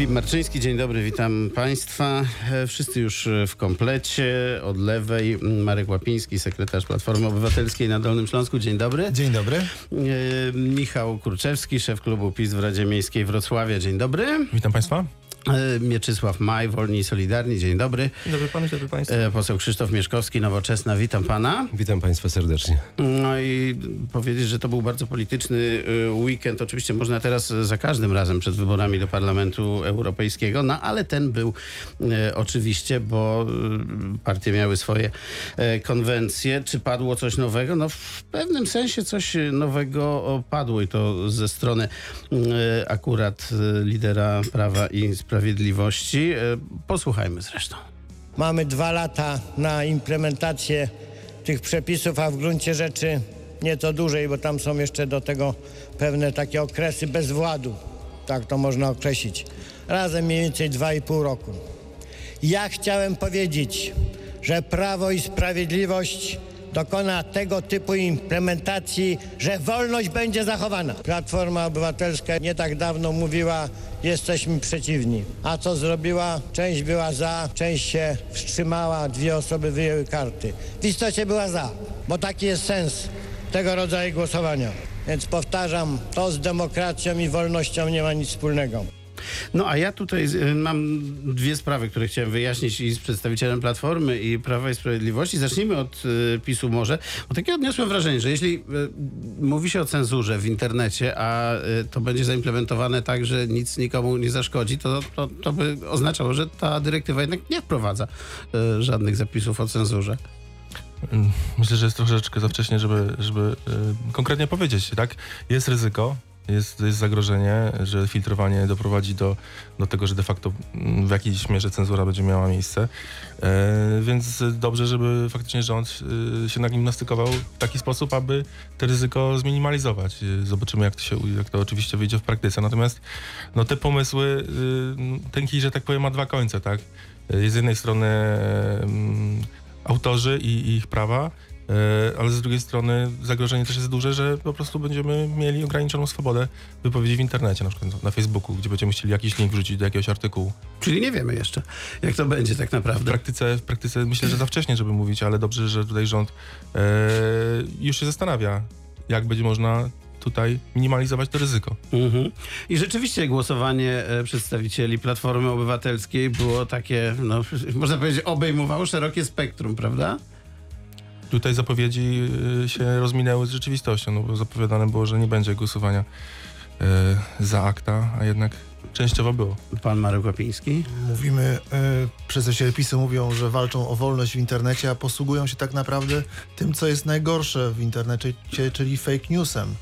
Filip Marczyński, dzień dobry, witam Państwa. E, Wszyscy już e, w komplecie. Od lewej m, Marek Łapiński, sekretarz Platformy Obywatelskiej na Dolnym Śląsku, dzień dobry. Dzień dobry. E, Michał Kurczewski, szef klubu PiS w Radzie Miejskiej Wrocławia, dzień dobry. Witam Państwa. E, Mieczysław Maj, Wolni i Solidarni, dzień dobry. Dzień dobry Panu, dobry Państwu. E, Poseł Krzysztof Mieszkowski, Nowoczesna, witam Pana. Witam Państwa serdecznie. No i powiedzieć, że to był bardzo polityczny y, weekend. Oczywiście można teraz za każdym razem przed wyborami do Parlamentu Europejskiego, no ale ten był oczywiście, bo partie miały swoje konwencje. Czy padło coś nowego? No w pewnym sensie coś nowego padło i to ze strony akurat lidera Prawa i Sprawiedliwości. Y, Posłuchajmy zresztą. Mamy dwa lata na implementację tych przepisów, a w gruncie rzeczy nieco dłużej, bo tam są jeszcze do tego pewne takie okresy bezwładu, tak to można określić. Razem mniej więcej 2,5 roku. Ja chciałem powiedzieć, że Prawo i Sprawiedliwość dokona tego typu implementacji, że wolność będzie zachowana. Platforma Obywatelska nie tak dawno mówiła, jesteśmy przeciwni. A co zrobiła? Część była za, część się wstrzymała, dwie osoby wyjęły karty. W istocie była za, bo taki jest sens tego rodzaju głosowania. Więc powtarzam, to z demokracją i wolnością nie ma nic wspólnego. No a ja tutaj y, mam dwie sprawy, które chciałem wyjaśnić i z przedstawicielem Platformy i Prawa i Sprawiedliwości. Zacznijmy od y, PiSu może, bo takie odniosłem wrażenie, że jeśli y, mówi się o cenzurze w internecie, a to będzie zaimplementowane tak, że nic nikomu nie zaszkodzi, to, to, to by oznaczało, że ta dyrektywa jednak nie wprowadza żadnych zapisów o cenzurze. Myślę, że jest troszeczkę za wcześnie, żeby, żeby konkretnie powiedzieć, tak? Jest ryzyko, jest, jest zagrożenie, że filtrowanie doprowadzi do, do tego, że de facto mm, w jakiejś mierze cenzura będzie miała miejsce. E, więc dobrze, żeby faktycznie rząd y, się nagimnastykował w taki sposób, aby to ryzyko zminimalizować. Y, Zobaczymy, jak to, się, jak to oczywiście wyjdzie w praktyce. Natomiast no, te pomysły, y, ten kij, że tak powiem, ma dwa końce, tak? Z jednej strony mm, autorzy i, i ich prawa, e, ale z drugiej strony zagrożenie też jest duże, że po prostu będziemy mieli ograniczoną swobodę wypowiedzi w internecie, na przykład na Facebooku, gdzie będziemy chcieli jakiś link wrzucić do jakiegoś artykułu. Czyli nie wiemy jeszcze, jak to będzie tak W naprawdę. praktyce, w praktyce myślę, że za wcześnie, żeby mówić, ale dobrze, że tutaj rząd e, już się zastanawia, jak będzie można tutaj minimalizować to ryzyko. Mhm. I rzeczywiście głosowanie e, przedstawicieli Platformy Obywatelskiej było takie, no, można powiedzieć, obejmowało szerokie spektrum, prawda? Tutaj zapowiedzi y, się rozminęły z rzeczywistością, no bo zapowiadane było, że nie będzie głosowania y, za akta, a jednak częściowo było. Pan Marek Łapiński. Mówimy, e, przedstawiciele PiSu mówią, że walczą o wolność w internecie, a posługują się tak naprawdę tym, co jest najgorsze w internecie, czyli fake newsem.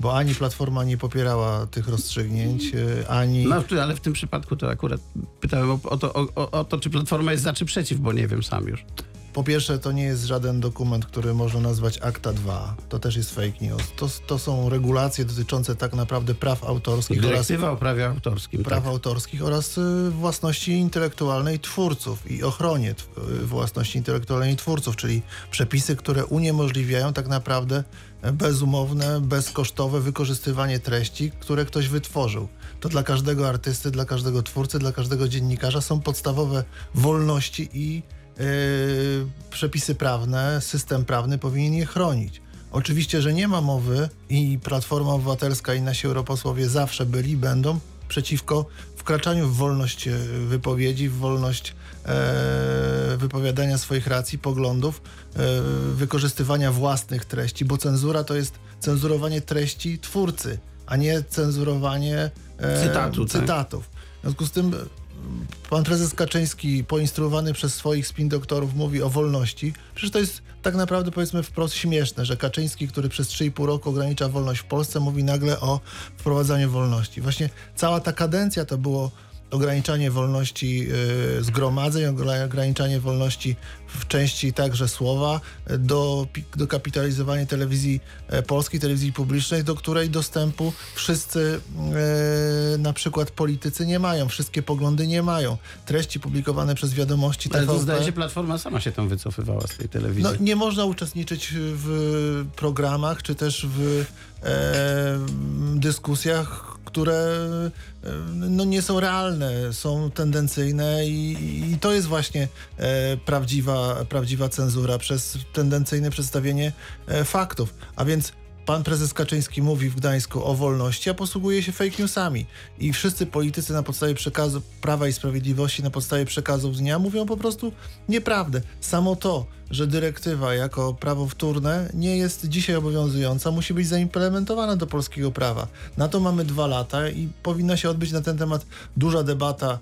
Bo ani Platforma nie popierała tych rozstrzygnięć, e, ani... No, ale w tym przypadku to akurat pytałem o, o, to, o- o to, czy Platforma jest za czy przeciw, bo nie wiem sam już. Po pierwsze, to nie jest żaden dokument, który można nazwać Akta 2. To też jest fake news. To, to są regulacje dotyczące tak naprawdę praw autorskich oraz Dyrektywa o prawie autorskim. praw tak. autorskich oraz y, własności intelektualnej twórców i ochronie y, własności intelektualnej twórców, czyli przepisy, które uniemożliwiają tak naprawdę e, bezumowne, bezkosztowe wykorzystywanie treści, które ktoś wytworzył. To dla każdego artysty, dla każdego twórcy, dla każdego dziennikarza są podstawowe wolności i y, przepisy prawne, system prawny powinien je chronić. Oczywiście, że nie ma mowy i Platforma Obywatelska i nasi europosłowie zawsze byli, będą przeciwko wkraczaniu w wolność e, wypowiedzi, w wolność e, wypowiadania swoich racji, poglądów, e, wykorzystywania własnych treści, bo cenzura to jest cenzurowanie treści twórcy, a nie cenzurowanie e, Cytatu, tak. cytatów. W związku z tym pan prezes Kaczyński, poinstruowany przez swoich spin doktorów, mówi o wolności. Przecież to jest tak naprawdę, powiedzmy wprost śmieszne, że Kaczyński, który przez 3,5 roku ogranicza wolność w Polsce, mówi nagle o wprowadzaniu wolności. Właśnie cała ta kadencja to było ograniczanie wolności y, zgromadzeń, ogra- ograniczanie wolności w części także słowa, y, do, pi- dokapitalizowanie telewizji e, polskiej, telewizji publicznej, do której dostępu wszyscy e, na przykład politycy nie mają, wszystkie poglądy nie mają. Treści publikowane przez wiadomości Ale to TVP zdaje się, Platforma sama się tam wycofywała z tej telewizji. no, nie można uczestniczyć w programach, czy też w e, dyskusjach, które e, no, nie są realne, są tendencyjne i, i to jest właśnie e, prawdziwa, prawdziwa cenzura przez tendencyjne przedstawienie e, faktów. A więc Pan prezes Kaczyński mówi w Gdańsku o wolności, a posługuje się fake newsami. I wszyscy politycy na podstawie przekazu Prawa i Sprawiedliwości, na podstawie przekazów dnia mówią po prostu nieprawdę. Samo to, że dyrektywa jako prawo wtórne nie jest dzisiaj obowiązująca, musi być zaimplementowana do polskiego prawa. Na to mamy dwa lata i powinna się odbyć na ten temat duża debata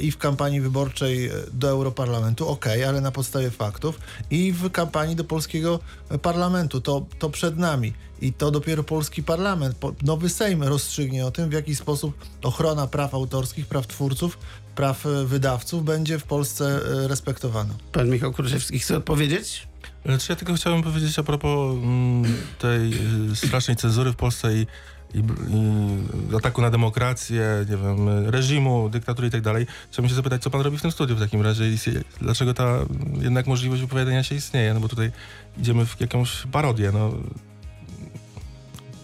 i w kampanii wyborczej e, do Europarlamentu, ok, ale na podstawie faktów, i w kampanii do polskiego e, parlamentu. To, to przed nami. I to dopiero polski parlament, nowy Sejm rozstrzygnie o tym, w jaki sposób ochrona praw autorskich, praw twórców, praw e, wydawców będzie w Polsce respektowana. Pan Michał Kurczewski chce odpowiedzieć? Znaczy ja tylko chciałbym powiedzieć a propos mm, tej strasznej cenzury w Polsce i, i, i ataku na demokrację, nie wiem, reżimu, dyktatury i tak dalej. Chciałbym się zapytać, co pan robi w tym studiu w takim razie i dlaczego ta jednak możliwość wypowiadania się istnieje, no bo tutaj idziemy w jakąś parodię, no.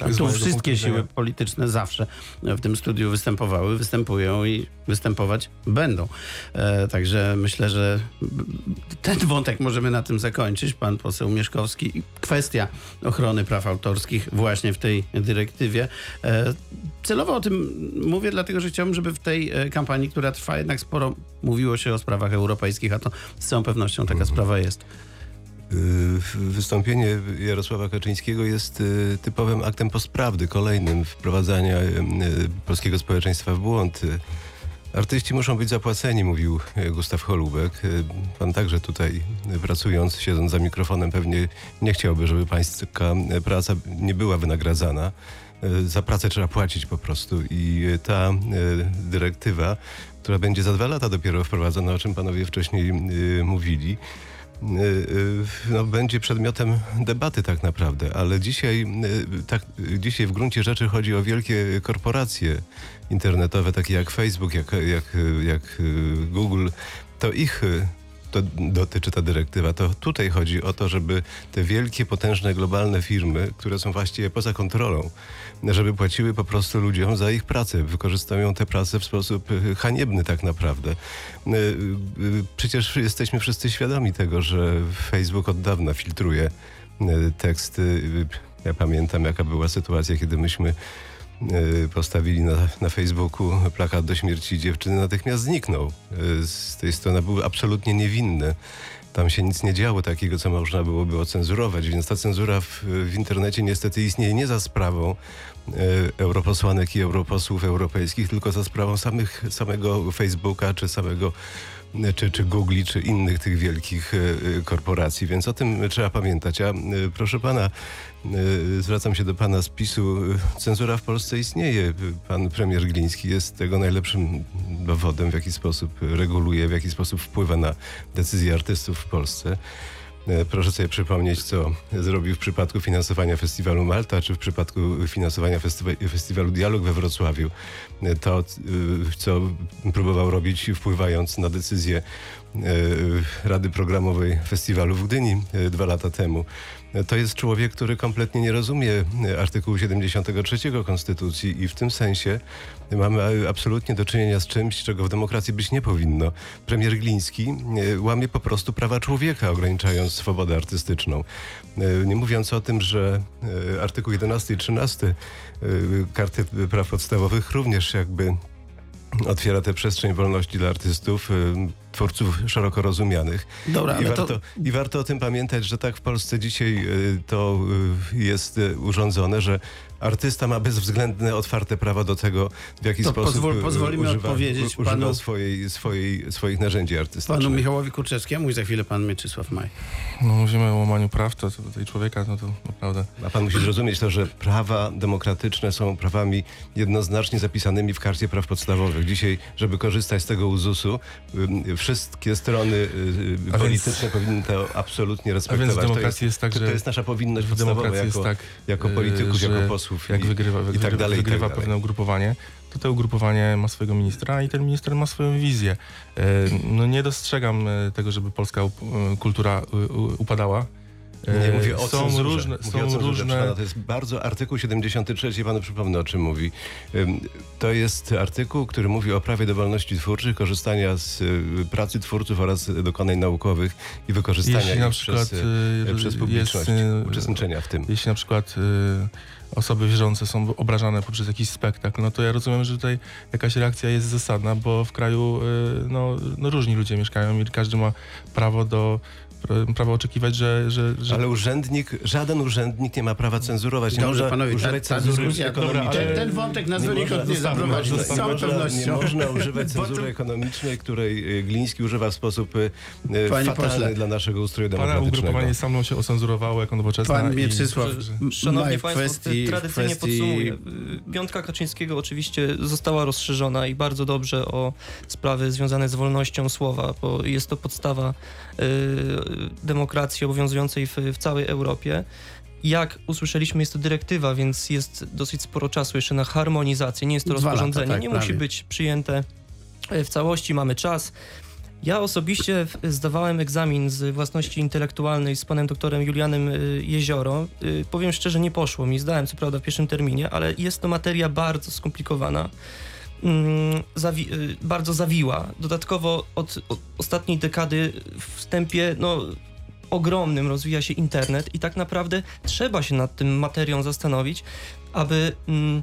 Tak, tu mojego wszystkie siły polityczne zawsze w tym studiu występowały, występują i występować będą. E, także myślę, że ten wątek możemy na tym zakończyć. Pan poseł Mieszkowski. Kwestia ochrony praw autorskich właśnie w tej dyrektywie. E, celowo o tym mówię, dlatego że chciałbym, żeby w tej e, kampanii, która trwa, jednak sporo mówiło się o sprawach europejskich, a to z całą pewnością taka sprawa jest. Y, Wystąpienie Jarosława Kaczyńskiego jest y, typowym aktem postprawdy, kolejnym wprowadzania y, polskiego społeczeństwa w błąd. Artyści muszą być zapłaceni, mówił Gustaw Holubek. Pan także tutaj pracując, siedząc za mikrofonem, pewnie nie chciałby, żeby pańska praca nie była wynagradzana. Za pracę trzeba płacić po prostu i ta dyrektywa, która będzie za dwa lata dopiero wprowadzona, o czym panowie wcześniej mówili, no, będzie przedmiotem debaty tak naprawdę, ale dzisiaj, y, tak, y, dzisiaj w gruncie rzeczy chodzi o wielkie korporacje internetowe, takie jak Facebook, jak, jak, y, jak y, Google. To ich y, to dotyczy ta dyrektywa. To tutaj chodzi o to, żeby te wielkie, potężne, globalne firmy, które są właściwie poza kontrolą, żeby płaciły po prostu ludziom za ich pracę. Wykorzystują tę pracę w sposób y, haniebny tak naprawdę. Y, y, Przecież jesteśmy wszyscy świadomi tego, że Facebook od dawna filtruje teksty. Ja pamiętam, jaka była sytuacja, kiedy myśmy postawili na, na Facebooku plakat do śmierci dziewczyny, natychmiast zniknął. Y, Z tej strony był absolutnie niewinny. Tam się nic nie działo takiego, co można byłoby ocenzurować, więc ta cenzura w, w internecie niestety istnieje nie za sprawą e, europosłanek i europosłów europejskich, tylko za sprawą samych, samego Facebooka, czy samego czy, czy Google, czy innych tych wielkich e, e, korporacji, więc o tym trzeba pamiętać. A e, proszę pana, zwracam się do pana z PiSu, cenzura w Polsce istnieje. Pan premier Gliński jest tego najlepszym dowodem, w jaki sposób reguluje, w jaki sposób wpływa na decyzje artystów w Polsce. E, Proszę sobie przypomnieć, co zrobił w przypadku finansowania festiwalu Malta, czy w przypadku finansowania festywa- festiwalu Dialog we Wrocławiu. E, To, e, co próbował robić, wpływając na decyzję Rady Programowej Festiwalu w Gdyni e, dwa lata temu. E, To jest człowiek, który kompletnie nie rozumie e, artykułu 73 Konstytucji i w tym sensie mamy e, absolutnie do czynienia z czymś, czego w demokracji być nie powinno. Premier Gliński e, łamie po prostu prawa człowieka, ograniczając swobodę artystyczną. E, Nie mówiąc o tym, że e, artykuł 11 i 13 e, Karty Praw Podstawowych również jakby otwiera tę przestrzeń wolności dla artystów, e, twórców szeroko rozumianych. Dobra, I warto, to... I warto o tym pamiętać, że tak w Polsce dzisiaj y, to y, jest y, urządzone, że artysta ma bezwzględne, otwarte prawa do tego, w jaki To sposób pozwól- y, pozwolimy używa, odpowiedzieć używa panu- swojej, swojej, swoich narzędzi artystycznych. Panu Michałowi Kurczewskiemu i za chwilę pan Mieczysław Maj. No mówimy o łamaniu praw, to, to tej człowieka, no to naprawdę... A pan musi zrozumieć to, że prawa demokratyczne są prawami jednoznacznie zapisanymi w karcie praw podstawowych. Dzisiaj, żeby korzystać z tego uzusu, y, wszystkie strony y, A polityczne powinny to absolutnie A respektować. więc w To demokracji jest, tak, że... to jest nasza powinność w podstawowa demokracji jako, jest tak, jako y, polityków, że jako posłów jak i, wygrywa, i tak wygrywa, dalej. tak wygrywa dalej. pewne ugrupowanie, to to ugrupowanie ma swojego ministra i ten minister ma swoją wizję. E, No nie dostrzegam e, tego, żeby polska e, kultura upadała. E, Nie mówię o są cenzurze. różne, mówię są cenzurze. różne To jest bardzo artykuł 73, panu przypomnę o czym mówi. To jest artykuł, który mówi o prawie do wolności twórczych, korzystania z y, pracy twórców oraz dokonań naukowych i wykorzystania Jeśli na przykład, przez, y, y, przez publiczność, jest, uczestniczenia w tym. Jeśli na przykład osoby wierzące są obrażane poprzez jakiś spektakl, no to ja rozumiem, że tutaj jakaś reakcja jest zasadna, bo w kraju no, no różni ludzie mieszkają i każdy ma prawo do pra- prawo oczekiwać, że, że, że Ale urzędnik, żaden urzędnik nie ma prawa cenzurować. Nie Dobrze, można panowie, ta, używać ta cenzury dyskusja, ten, ten wątek nas Nie donikąd nie zaprowadzi, z całą Nie można, nie pewnością. można używać cenzury ekonomicznej, której y, Gliński używa w sposób y, Panie fatalny pośle. dla naszego ustroju pana demokratycznego. ugrupowanie sam mną się ocenzurowało jako nowoczesna. Pan i- Mieczysław m- Szanowni Państwo, kwestii, tradycyjnie kwestii podsumuję. Y, Piątka Kaczyńskiego oczywiście została rozszerzona i bardzo dobrze o sprawy związane z wolnością słowa, bo jest to podstawa y, demokracji obowiązującej w, w całej Europie. Jak usłyszeliśmy, jest to dyrektywa, więc jest dosyć sporo czasu jeszcze na harmonizację. Nie jest to Dwa lata, rozporządzenie, tak, nie prawie. musi być przyjęte y, w całości, mamy czas. Ja osobiście zdawałem egzamin z własności intelektualnej z panem doktorem Julianem y, Jezioro. Y, Powiem szczerze, nie poszło mi. Zdałem co prawda w pierwszym terminie, ale jest to materia bardzo skomplikowana. Mm, Zawi- y, bardzo zawiła. Dodatkowo od, od ostatniej dekady w wstępie no, ogromnym rozwija się internet i tak naprawdę trzeba się nad tym materią zastanowić, aby mm,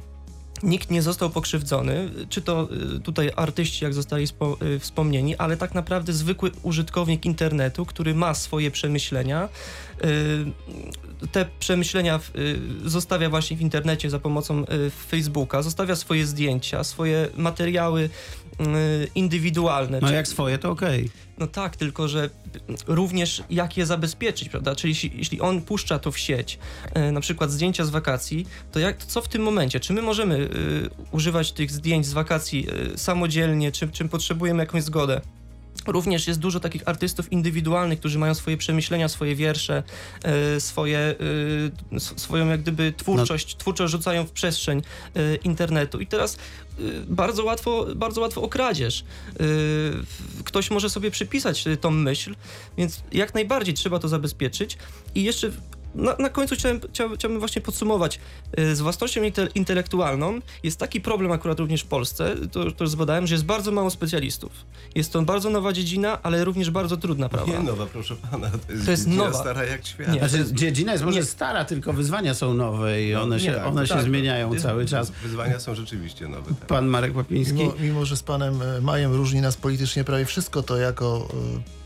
nikt nie został pokrzywdzony, czy to y, tutaj artyści, jak zostali y, wspomnieni, ale tak naprawdę zwykły użytkownik internetu, który ma swoje przemyślenia, y, te przemyślenia zostawia właśnie w internecie za pomocą Facebooka, zostawia swoje zdjęcia, swoje materiały indywidualne. No Czy- jak swoje, to okej. No tak, tylko że również jak je zabezpieczyć, prawda? Czyli jeśli, on puszcza to w sieć, e, na przykład zdjęcia z wakacji, to jak, to co w tym momencie? Czy my możemy e, używać tych zdjęć z wakacji e, samodzielnie, czy, czy potrzebujemy jakąś zgodę? Również jest dużo takich artystów indywidualnych, którzy mają swoje przemyślenia, swoje wiersze, e, swoje, e, swoją jak gdyby twórczość, twórczość rzucają w przestrzeń e, internetu. I teraz bardzo łatwo, bardzo łatwo o kradzież. Ktoś może sobie przypisać tą myśl, więc jak najbardziej trzeba to zabezpieczyć. I jeszcze na, na końcu chciałem, chciałbym, chciałbym właśnie podsumować. E, Z własnością inte, intelektualną jest taki problem akurat również w Polsce, to, to już zbadałem, że jest bardzo mało specjalistów. Jest to bardzo nowa dziedzina, ale również bardzo trudna, prawda? Nie nowa, proszę pana. To jest, To jest dziedzina nowa. stara jak świat. Nie. Znaczy, dziedzina jest może Nie. stara, tylko wyzwania są nowe i one się, tak, one się tak. zmieniają Jest- cały czas. Wyzwania są rzeczywiście nowe. Tak. Pan Marek Łapiński. Mimo, mimo, że z panem e, Majem różni nas politycznie prawie wszystko, to jako,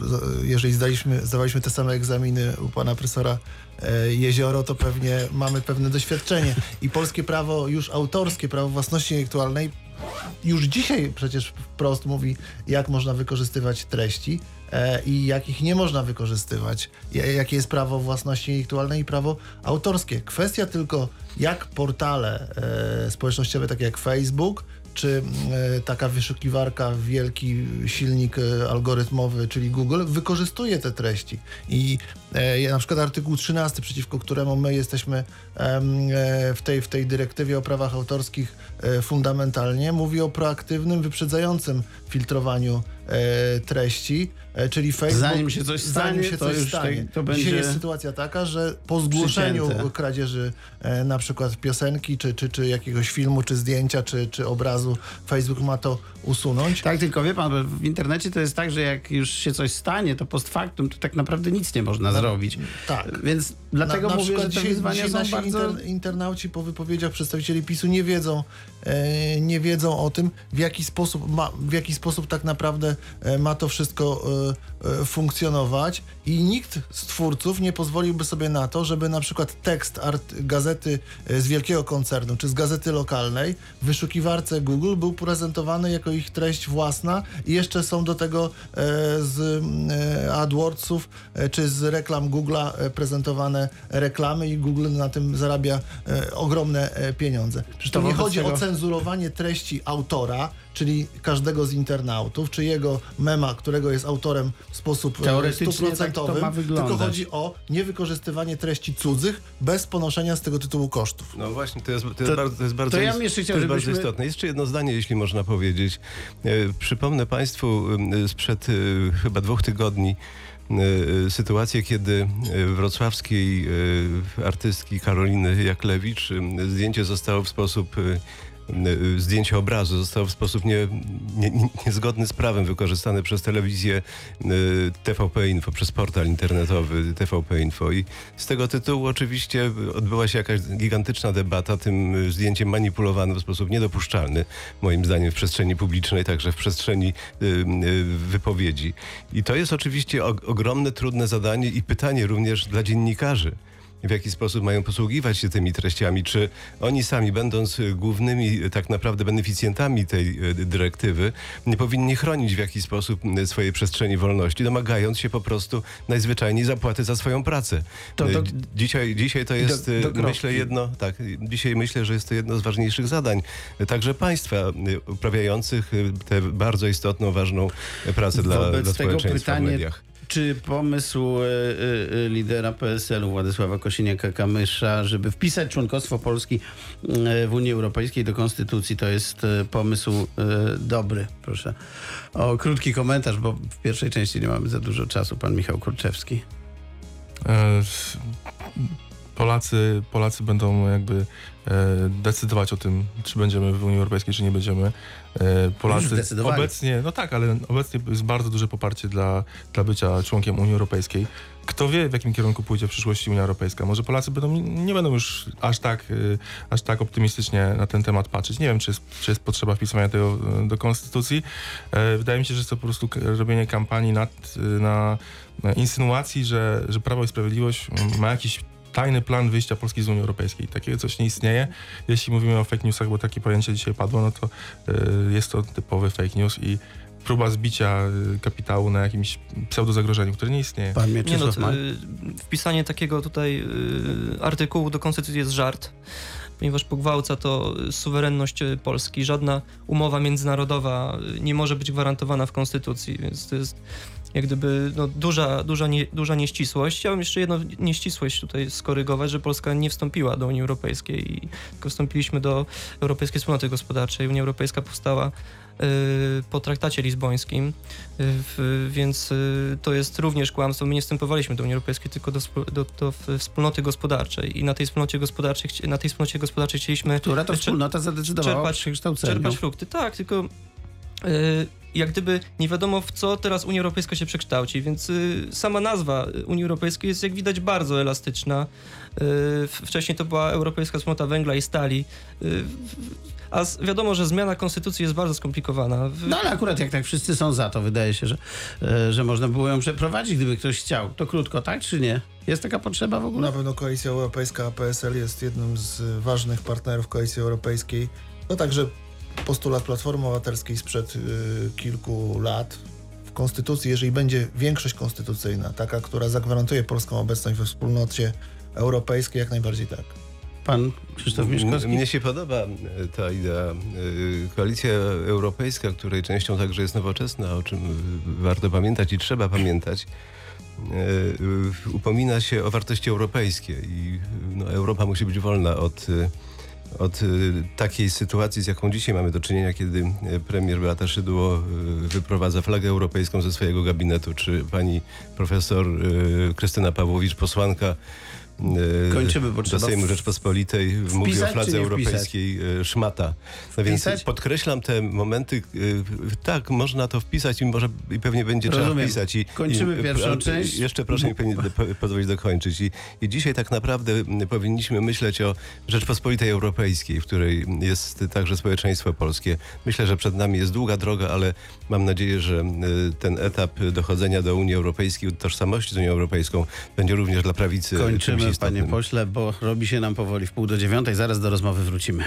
e, z- jeżeli zdaliśmy, zdawaliśmy te same egzaminy u pana profesora e, Jezioro, to pewnie mamy pewne doświadczenie. I polskie prawo już autorskie, prawo własności intelektualnej już dzisiaj przecież wprost mówi, jak można wykorzystywać treści e, i jakich nie można wykorzystywać. Ja- Jakie jest prawo własności intelektualnej i prawo autorskie. Kwestia tylko, jak portale e, społecznościowe, takie jak Facebook, czy e, taka wyszukiwarka, wielki silnik e, algorytmowy, czyli Google, wykorzystuje te treści. I e, na przykład artykuł 13, przeciwko któremu my jesteśmy w, tej, w tej dyrektywie o prawach autorskich fundamentalnie, mówi o proaktywnym, wyprzedzającym filtrowaniu treści, e, czyli Facebook... Zanim się coś zanim stanie, się to coś stanie. tak- to Dzisiaj będzie jest sytuacja taka, że po zgłoszeniu przycięte. kradzieży e, na przykład piosenki, czy, czy, czy jakiegoś filmu, czy zdjęcia, czy, czy obrazu, Facebook ma to usunąć. Tak, tylko wie pan, bo w internecie to jest tak, że jak już się coś stanie, to post factum to tak naprawdę nic nie można zrobić. Tak. Więc dlatego na, na mówię, że te dzisiaj, wyzwania dzisiaj są bardzo... inter, internauci po wypowiedziach przedstawicieli PiSu nie wiedzą, e, nie wiedzą o tym, w jaki sposób, ma, w jaki sposób tak naprawdę e, ma to wszystko e, e, funkcjonować i nikt z twórców nie pozwoliłby sobie na to, żeby na przykład tekst gazety e, z wielkiego koncernu czy z gazety lokalnej w wyszukiwarce Google był prezentowany jako ich treść własna i jeszcze są do tego e, z e, AdWordsów e, czy z reklam Google'a e, prezentowane reklamy i Google na tym zarabia e, ogromne e, pieniądze. Przecież to To nie chodzi o tego- cenzurowanie treści autora, czyli każdego z internautów, czy jego mema, którego jest autorem w sposób e, tak stuprocentowy, wyglądać. tylko chodzi o niewykorzystywanie treści cudzych bez ponoszenia z tego tytułu kosztów. No właśnie, to jest, to jest To- bardzo, to jest bardzo, to ja bym jeszcze to chciał, jest bardzo żebyśmy- istotne. Jeszcze jedno zdanie, jeśli można powiedzieć. E, przypomnę Państwu e, sprzed e, chyba dwóch tygodni e, sytuację, kiedy wrocławskiej e, artystki Karoliny Jaklewicz e, zdjęcie zostało w sposób zdjęcie obrazu zostało w sposób nie, nie, nie, niezgodny z prawem wykorzystane przez telewizję e, TVP Info, przez portal internetowy TVP Info. I z tego tytułu oczywiście odbyła się jakaś gigantyczna debata, tym e, zdjęciem manipulowano w sposób niedopuszczalny, moim zdaniem, w przestrzeni publicznej, także w przestrzeni wypowiedzi. I to jest oczywiście og- ogromne, trudne zadanie i pytanie również dla dziennikarzy w jaki sposób mają posługiwać się tymi treściami. Czy oni sami, będąc głównymi tak naprawdę beneficjentami tej y, dyrektywy, nie powinni chronić w jakiś sposób swojej przestrzeni wolności, domagając się po prostu najzwyczajniej zapłaty za swoją pracę. To do- Y, Dzisiaj, dzisiaj to jest, do y, kropki. myślę, jedno, tak, dzisiaj myślę, że jest to jedno z ważniejszych zadań także państwa uprawiających tę bardzo istotną, ważną pracę dla, Wobec dla tego społeczeństwa w pytanie, mediach. Czy pomysł e, e, lidera PSL-u Władysława Kosiniaka-Kamysza, żeby wpisać członkostwo Polski e, w Unii Europejskiej do Konstytucji, to jest e, pomysł e, dobry? Proszę o krótki komentarz, bo w pierwszej części nie mamy za dużo czasu. Pan Michał Kurczewski. E, Polacy, Polacy będą jakby e, decydować o tym, czy będziemy w Unii Europejskiej, czy nie będziemy. E, Polacy obecnie, no tak, ale obecnie jest bardzo duże poparcie dla, dla bycia członkiem Unii Europejskiej. Kto wie, w jakim kierunku pójdzie w przyszłości Unia Europejska? Może Polacy będą, nie będą już aż tak, y, aż tak optymistycznie na ten temat patrzeć. Nie wiem, czy jest, czy jest potrzeba wpisywania tego do konstytucji. E, Wydaje mi się, że jest to po prostu robienie kampanii nad, na, na insynuacji, że, że Prawo i Sprawiedliwość ma jakiś tajny plan wyjścia Polski z Unii Europejskiej. Takiego coś nie istnieje. Jeśli mówimy o fake newsach, bo takie pojęcie dzisiaj padło, no to y, jest to typowy fake news i próba zbicia y, kapitału na jakimś pseudozagrożeniu, które nie istnieje. Pan Nie no, to, y, wpisanie takiego tutaj y, artykułu do konstytucji jest żart, ponieważ pogwałca to suwerenność Polski. Żadna umowa międzynarodowa y, nie może być gwarantowana w konstytucji, więc to jest jak gdyby no, duża, duża, nie, duża nieścisłość. Chciałbym jeszcze jedną nieścisłość tutaj skorygować, że Polska nie wstąpiła do Unii Europejskiej, i tylko wstąpiliśmy do Europejskiej Wspólnoty Gospodarczej. Unia Europejska powstała y, po traktacie lizbońskim, y, więc y, to jest również kłamstwo. My nie wstępowaliśmy do Unii Europejskiej, tylko do, do, do wspólnoty gospodarczej i na tej wspólnocie gospodarczej, na tej wspólnocie gospodarczej chcieliśmy Która to wspólnota zadecydowała o czerpać- przekształceniu? czerpać frukty. Tak, tylko jak gdyby nie wiadomo w co teraz Unia Europejska się przekształci, więc y, sama nazwa Unii Europejskiej jest jak widać bardzo elastyczna. Y, wcześniej to była Europejska Wspólnota Węgla i Stali. Y, a wiadomo, że zmiana konstytucji jest bardzo skomplikowana. No ale akurat jak tak wszyscy są za, to wydaje się, że, e, że można było ją przeprowadzić, gdyby ktoś chciał. To krótko, tak czy nie? Jest taka potrzeba w ogóle? Na pewno Koalicja Europejska, PSL jest jednym z ważnych partnerów Koalicji Europejskiej. To także postulat Platformy Obywatelskiej sprzed y, kilku lat. W Konstytucji, jeżeli będzie większość konstytucyjna, taka, która zagwarantuje polską obecność we wspólnocie europejskiej, jak najbardziej tak. Pan Krzysztof Mieszkowski? Mnie się podoba e, ta idea. E, Koalicja Europejska, której częścią także jest nowoczesna, o czym e, warto pamiętać i trzeba pamiętać, upomina się o wartości europejskie i no, Europa musi być wolna od, od e, takiej sytuacji, z jaką dzisiaj mamy do czynienia, kiedy e, premier Beata Szydło e, wyprowadza flagę europejską ze swojego gabinetu, czy pani profesor Krystyna Pawłowicz, posłanka Kończymy, bo do trzeba Sejmu Rzeczpospolitej mówi o wpisać, fladze europejskiej e, szmata. No więc Wpisać? podkreślam te momenty, e, tak, można to wpisać i może i pewnie będzie trzeba Rozumiem. wpisać. I, Kończymy i, pierwszą ale część. Jeszcze proszę mi pozwolić dokończyć. I, I dzisiaj tak naprawdę powinniśmy myśleć o Rzeczpospolitej Europejskiej, w której jest także społeczeństwo polskie. Myślę, że przed nami jest długa droga, ale mam nadzieję, że e, ten etap dochodzenia do Unii Europejskiej, tożsamości z Unią Europejską będzie również dla prawicy Kończymy, panie pośle, bo robi się nam powoli w pół do dziewiątej. Zaraz do rozmowy wrócimy.